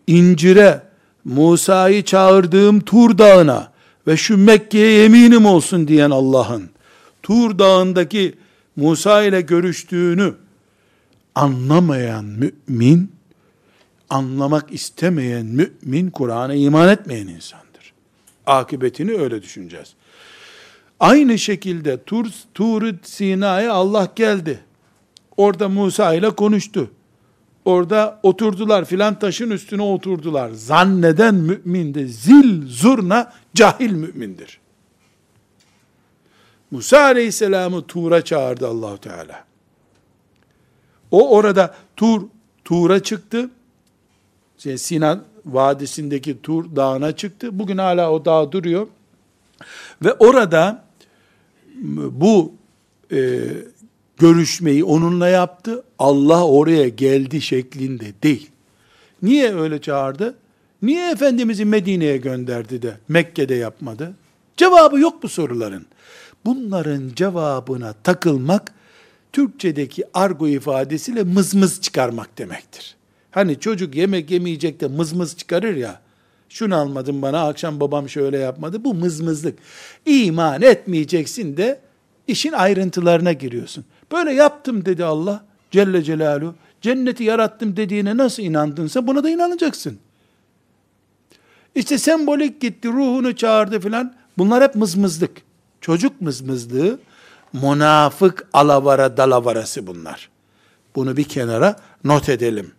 incire, Musa'yı çağırdığım Tur Dağı'na ve şu Mekke'ye yeminim olsun diyen Allah'ın Tur Dağı'ndaki Musa ile görüştüğünü anlamayan mümin, anlamak istemeyen mümin, Kur'an'a iman etmeyen insandır. Akıbetini öyle düşüneceğiz. Aynı şekilde Tur, Tur Sina'ya Allah geldi. Orada Musa ile konuştu. Orada oturdular filan taşın üstüne oturdular. Zanneden mümin de zil zurna cahil mümindir. Musa Aleyhisselam'ı Tur'a çağırdı Allahu Teala. O orada Tur Tur'a çıktı. Şey, Sinan Vadisi'ndeki Tur dağına çıktı. Bugün hala o dağ duruyor. Ve orada bu e, görüşmeyi onunla yaptı. Allah oraya geldi şeklinde değil. Niye öyle çağırdı? Niye Efendimiz'i Medine'ye gönderdi de Mekke'de yapmadı? Cevabı yok bu soruların. Bunların cevabına takılmak Türkçedeki argo ifadesiyle mızmız çıkarmak demektir. Hani çocuk yemek yemeyecek de mızmız çıkarır ya, şunu almadın bana, akşam babam şöyle yapmadı, bu mızmızlık. İman etmeyeceksin de işin ayrıntılarına giriyorsun. Böyle yaptım dedi Allah Celle Celaluhu. Cenneti yarattım dediğine nasıl inandınsa buna da inanacaksın. İşte sembolik gitti, ruhunu çağırdı filan. Bunlar hep mızmızlık. Çocuk mızmızlığı, münafık alavara dalavarası bunlar. Bunu bir kenara not edelim.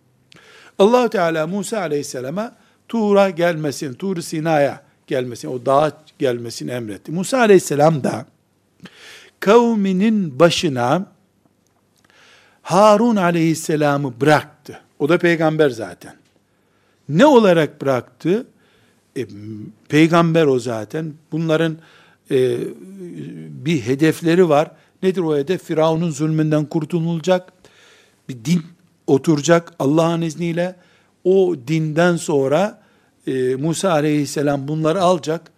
allah Teala Musa aleyhisselama Tur'a gelmesin, Tur Sina'ya gelmesin, o dağa gelmesini emretti. Musa aleyhisselam da kavminin başına Harun aleyhisselamı bıraktı. O da peygamber zaten. Ne olarak bıraktı? E, peygamber o zaten. Bunların e, bir hedefleri var. Nedir o hedef? Firavun'un zulmünden kurtululacak. Bir din oturacak Allah'ın izniyle. O dinden sonra e, Musa aleyhisselam bunları alacak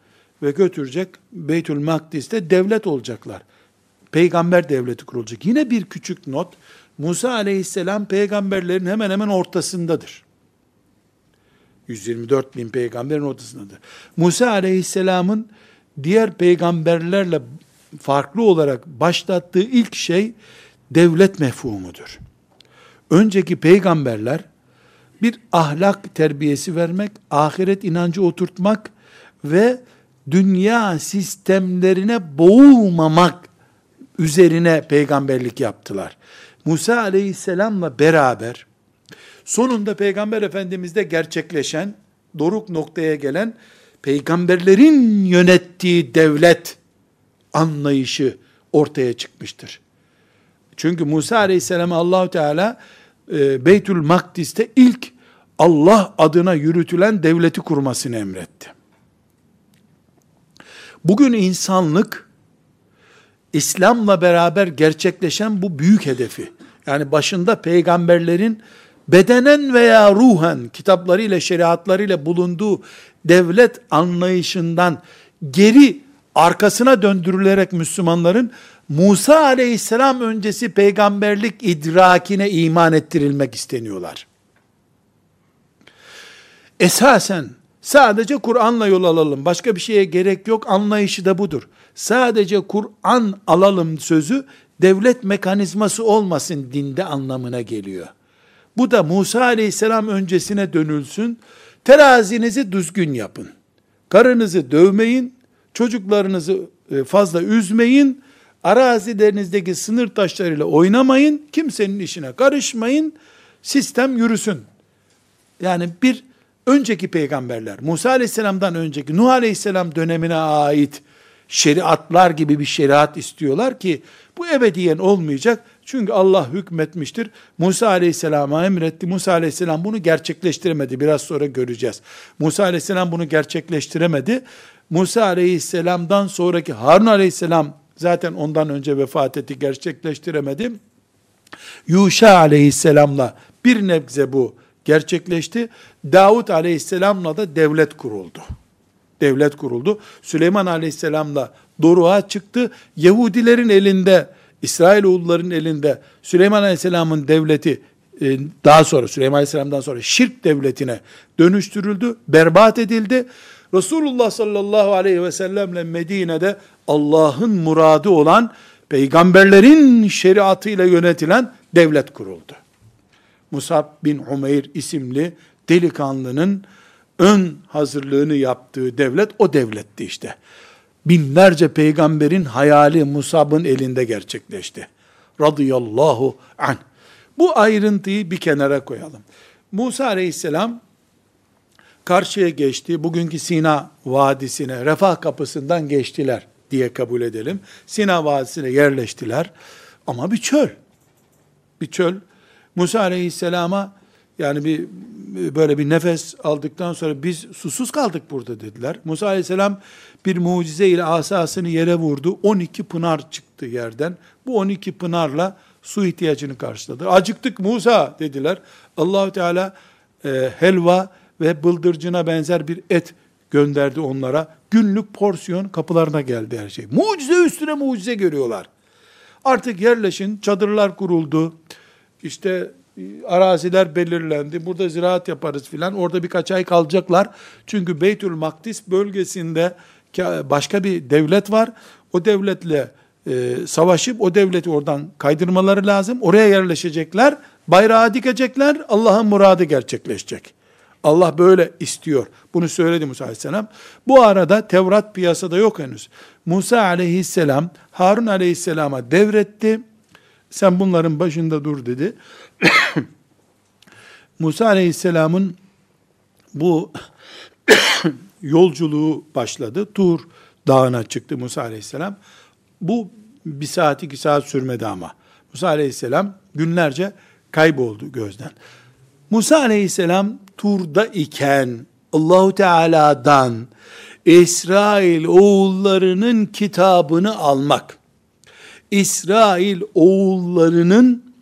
ve götürecek. Beytül Makdis'te devlet olacaklar. Peygamber devleti kurulacak. Yine bir küçük not. Musa aleyhisselam peygamberlerin hemen hemen ortasındadır. 124 bin peygamberin ortasındadır. Musa aleyhisselamın diğer peygamberlerle farklı olarak başlattığı ilk şey devlet mefhumudur. Önceki peygamberler bir ahlak terbiyesi vermek, ahiret inancı oturtmak ve dünya sistemlerine boğulmamak üzerine peygamberlik yaptılar. Musa aleyhisselamla beraber sonunda peygamber efendimizde gerçekleşen, doruk noktaya gelen peygamberlerin yönettiği devlet anlayışı ortaya çıkmıştır. Çünkü Musa Aleyhisselam Allahu Teala e, Beytül Makdis'te ilk Allah adına yürütülen devleti kurmasını emretti. Bugün insanlık İslam'la beraber gerçekleşen bu büyük hedefi, yani başında peygamberlerin bedenen veya ruhen kitaplarıyla, şeriatlarıyla bulunduğu devlet anlayışından geri arkasına döndürülerek Müslümanların Musa aleyhisselam öncesi peygamberlik idrakine iman ettirilmek isteniyorlar. Esasen sadece Kur'an'la yol alalım, başka bir şeye gerek yok anlayışı da budur. Sadece Kur'an alalım sözü devlet mekanizması olmasın dinde anlamına geliyor. Bu da Musa aleyhisselam öncesine dönülsün. Terazinizi düzgün yapın. Karınızı dövmeyin, çocuklarınızı e, fazla üzmeyin, arazilerinizdeki sınır taşlarıyla oynamayın, kimsenin işine karışmayın, sistem yürüsün. Yani bir önceki peygamberler, Musa aleyhisselamdan önceki, Nuh aleyhisselam dönemine ait şeriatlar gibi bir şeriat istiyorlar ki, bu ebediyen olmayacak. Çünkü Allah hükmetmiştir. Musa aleyhisselama emretti. Musa aleyhisselam bunu gerçekleştiremedi. Biraz sonra göreceğiz. Musa aleyhisselam bunu gerçekleştiremedi. Musa aleyhisselamdan sonraki Harun aleyhisselam zaten ondan önce vefat etti, gerçekleştiremedi. Yuşa aleyhisselamla bir nebze bu gerçekleşti. Davut aleyhisselamla da devlet kuruldu. Devlet kuruldu. Süleyman aleyhisselamla doruğa çıktı. Yahudilerin elinde, İsrailoğulların elinde Süleyman aleyhisselamın devleti e, daha sonra Süleyman aleyhisselamdan sonra şirk devletine dönüştürüldü, berbat edildi. Resulullah sallallahu aleyhi ve sellemle Medine'de Allah'ın muradı olan peygamberlerin şeriatıyla yönetilen devlet kuruldu. Musab bin Umeyr isimli delikanlının ön hazırlığını yaptığı devlet o devletti işte. Binlerce peygamberin hayali Musab'ın elinde gerçekleşti. Radıyallahu anh. Bu ayrıntıyı bir kenara koyalım. Musa aleyhisselam karşıya geçti. Bugünkü Sina Vadisi'ne, Refah kapısından geçtiler diye kabul edelim. Sina Vadisi'ne yerleştiler. Ama bir çöl. Bir çöl. Musa Aleyhisselam'a yani bir böyle bir nefes aldıktan sonra biz susuz kaldık burada dediler. Musa Aleyhisselam bir mucize ile asasını yere vurdu. 12 pınar çıktı yerden. Bu 12 pınarla su ihtiyacını karşıladı. Acıktık Musa dediler. Allahu Teala e, helva ve bıldırcına benzer bir et gönderdi onlara. Günlük porsiyon kapılarına geldi her şey. Mucize üstüne mucize görüyorlar. Artık yerleşin, çadırlar kuruldu. İşte e, araziler belirlendi. Burada ziraat yaparız filan. Orada birkaç ay kalacaklar. Çünkü Beytül Makdis bölgesinde başka bir devlet var. O devletle e, savaşıp o devleti oradan kaydırmaları lazım. Oraya yerleşecekler. Bayrağı dikecekler. Allah'ın muradı gerçekleşecek. Allah böyle istiyor. Bunu söyledi Musa aleyhisselam. Bu arada Tevrat piyasada yok henüz. Musa aleyhisselam Harun aleyhisselama devretti. Sen bunların başında dur dedi. Musa aleyhisselamın bu yolculuğu başladı. Tur dağına çıktı Musa aleyhisselam. Bu bir saat iki saat sürmedi ama. Musa aleyhisselam günlerce kayboldu gözden. Musa aleyhisselam Tur'da iken Allahu Teala'dan İsrail oğullarının kitabını almak, İsrail oğullarının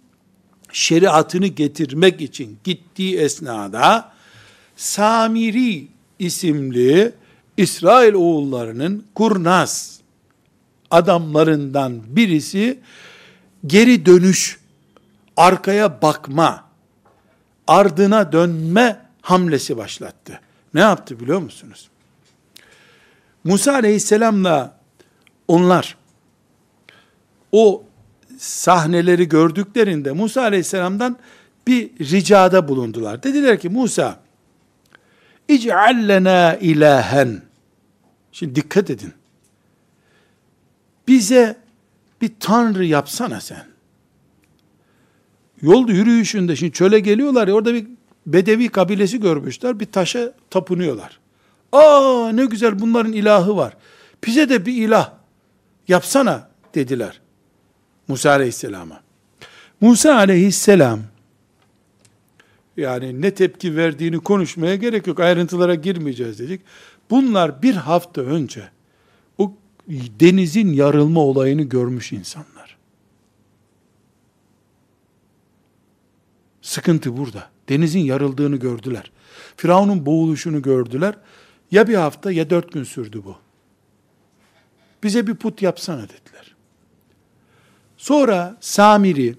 şeriatını getirmek için gittiği esnada Samiri isimli İsrail oğullarının kurnaz adamlarından birisi geri dönüş, arkaya bakma, ardına dönme hamlesi başlattı. Ne yaptı biliyor musunuz? Musa aleyhisselamla onlar o sahneleri gördüklerinde Musa aleyhisselamdan bir ricada bulundular. Dediler ki Musa İc'allena ilahen Şimdi dikkat edin. Bize bir tanrı yapsana sen. Yolda yürüyüşünde şimdi çöle geliyorlar ya orada bir Bedevi kabilesi görmüşler. Bir taşa tapınıyorlar. Aa ne güzel bunların ilahı var. Bize de bir ilah yapsana dediler. Musa aleyhisselama. Musa aleyhisselam yani ne tepki verdiğini konuşmaya gerek yok. Ayrıntılara girmeyeceğiz dedik. Bunlar bir hafta önce o denizin yarılma olayını görmüş insanlar. Sıkıntı burada. Denizin yarıldığını gördüler. Firavun'un boğuluşunu gördüler. Ya bir hafta ya dört gün sürdü bu. Bize bir put yapsana dediler. Sonra Samiri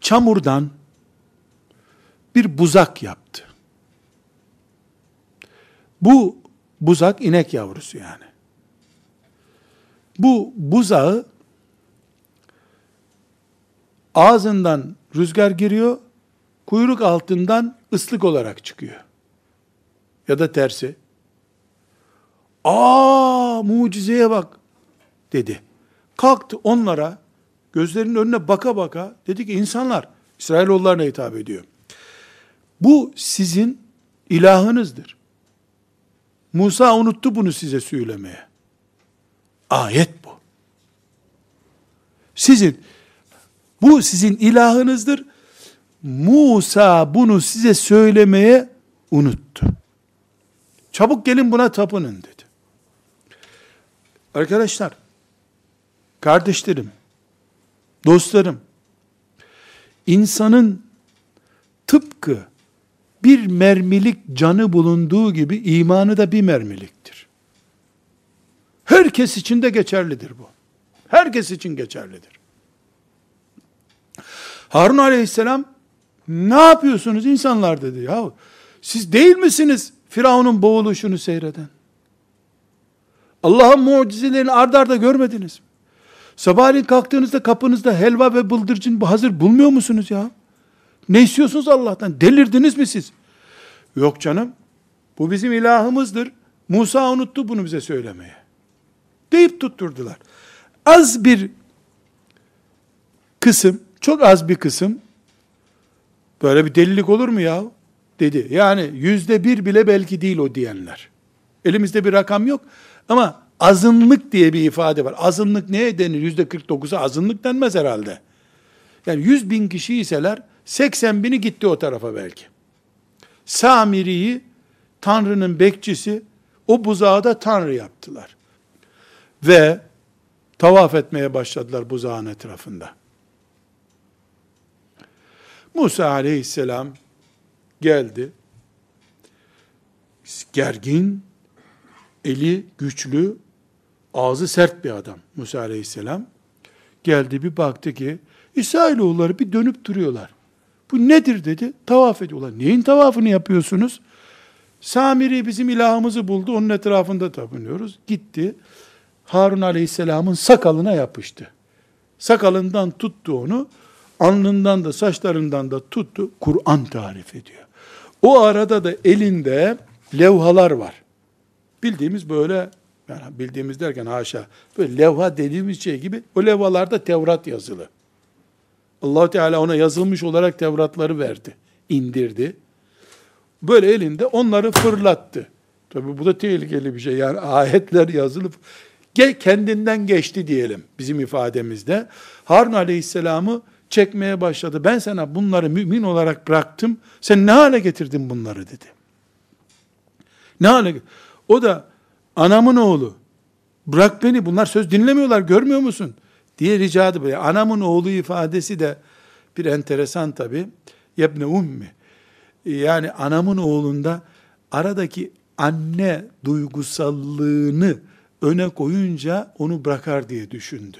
çamurdan bir buzak yaptı. Bu buzak inek yavrusu yani. Bu buzağı ağzından rüzgar giriyor, kuyruk altından ıslık olarak çıkıyor. Ya da tersi. Aa mucizeye bak dedi. Kalktı onlara gözlerinin önüne baka baka dedi ki insanlar İsrailoğullarına hitap ediyor. Bu sizin ilahınızdır. Musa unuttu bunu size söylemeye. Ayet bu. Sizin bu sizin ilahınızdır. Musa bunu size söylemeye unuttu. Çabuk gelin buna tapının dedi. Arkadaşlar, kardeşlerim, dostlarım, insanın tıpkı bir mermilik canı bulunduğu gibi imanı da bir mermiliktir. Herkes için de geçerlidir bu. Herkes için geçerlidir. Harun aleyhisselam ne yapıyorsunuz insanlar dedi. Ya siz değil misiniz Firavun'un boğuluşunu seyreden? Allah'ın mucizelerini ard arda görmediniz mi? Sabahleyin kalktığınızda kapınızda helva ve bıldırcın hazır bulmuyor musunuz ya? Ne istiyorsunuz Allah'tan? Delirdiniz mi siz? Yok canım. Bu bizim ilahımızdır. Musa unuttu bunu bize söylemeye. Deyip tutturdular. Az bir kısım, çok az bir kısım böyle bir delilik olur mu ya? Dedi. Yani yüzde bir bile belki değil o diyenler. Elimizde bir rakam yok ama azınlık diye bir ifade var. Azınlık neye denir? Yüzde 49'a azınlık denmez herhalde. Yani 100 bin kişi iseler 80 bini gitti o tarafa belki. Samiri'yi Tanrı'nın bekçisi o buzağı Tanrı yaptılar. Ve tavaf etmeye başladılar buzağın etrafında. Musa aleyhisselam geldi. Gergin, eli güçlü, ağzı sert bir adam Musa aleyhisselam. Geldi bir baktı ki İsrailoğulları bir dönüp duruyorlar. Bu nedir dedi. Tavaf ediyorlar. Neyin tavafını yapıyorsunuz? Samiri bizim ilahımızı buldu. Onun etrafında tapınıyoruz. Gitti. Harun aleyhisselamın sakalına yapıştı. Sakalından tuttu onu. Alnından da saçlarından da tuttu. Kur'an tarif ediyor. O arada da elinde levhalar var. Bildiğimiz böyle yani bildiğimiz derken haşa böyle levha dediğimiz şey gibi o levhalarda Tevrat yazılı allah Teala ona yazılmış olarak Tevratları verdi, indirdi. Böyle elinde onları fırlattı. Tabi bu da tehlikeli bir şey. Yani ayetler yazılıp kendinden geçti diyelim bizim ifademizde. Harun Aleyhisselam'ı çekmeye başladı. Ben sana bunları mümin olarak bıraktım. Sen ne hale getirdin bunları dedi. Ne hale O da anamın oğlu. Bırak beni bunlar söz dinlemiyorlar görmüyor musun? diye rica etti. Anamın oğlu ifadesi de bir enteresan tabi. Yebne ummi. Yani anamın oğlunda aradaki anne duygusallığını öne koyunca onu bırakar diye düşündü.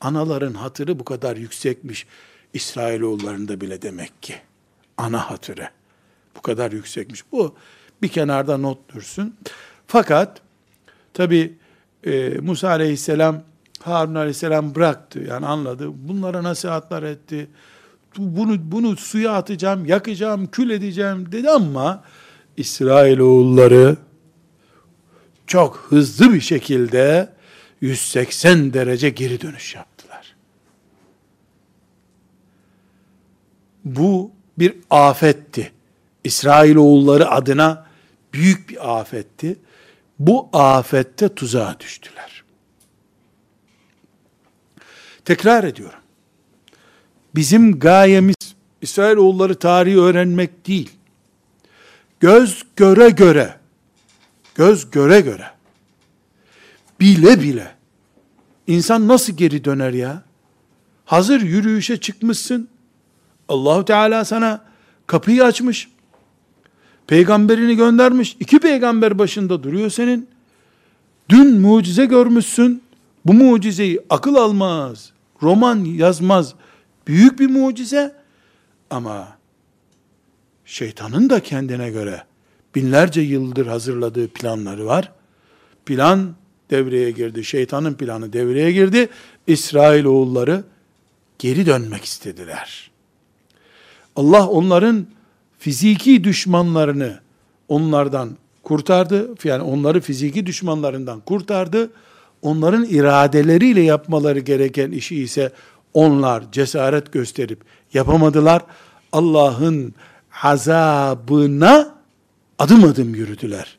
Anaların hatırı bu kadar yüksekmiş İsrailoğullarında bile demek ki. Ana hatırı bu kadar yüksekmiş. Bu bir kenarda not dursun. Fakat tabi e, Musa aleyhisselam Harun aleyhisselam bıraktı. Yani anladı. Bunlara nasihatler etti. Bunu, bunu suya atacağım, yakacağım, kül edeceğim dedi ama İsrailoğulları çok hızlı bir şekilde 180 derece geri dönüş yaptılar. Bu bir afetti. İsrailoğulları adına büyük bir afetti. Bu afette tuzağa düştüler. Tekrar ediyorum. Bizim gayemiz İsrailoğulları tarihi öğrenmek değil. Göz göre göre, göz göre göre, bile bile, insan nasıl geri döner ya? Hazır yürüyüşe çıkmışsın, Allahu Teala sana kapıyı açmış, peygamberini göndermiş, iki peygamber başında duruyor senin, dün mucize görmüşsün, bu mucizeyi akıl almaz, roman yazmaz. Büyük bir mucize. Ama şeytanın da kendine göre binlerce yıldır hazırladığı planları var. Plan devreye girdi. Şeytanın planı devreye girdi. İsrail oğulları geri dönmek istediler. Allah onların fiziki düşmanlarını onlardan kurtardı. Yani onları fiziki düşmanlarından kurtardı onların iradeleriyle yapmaları gereken işi ise onlar cesaret gösterip yapamadılar. Allah'ın azabına adım adım yürüdüler.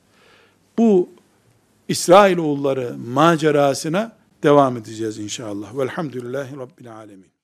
Bu İsrailoğulları macerasına devam edeceğiz inşallah. Velhamdülillahi Rabbil Alemin.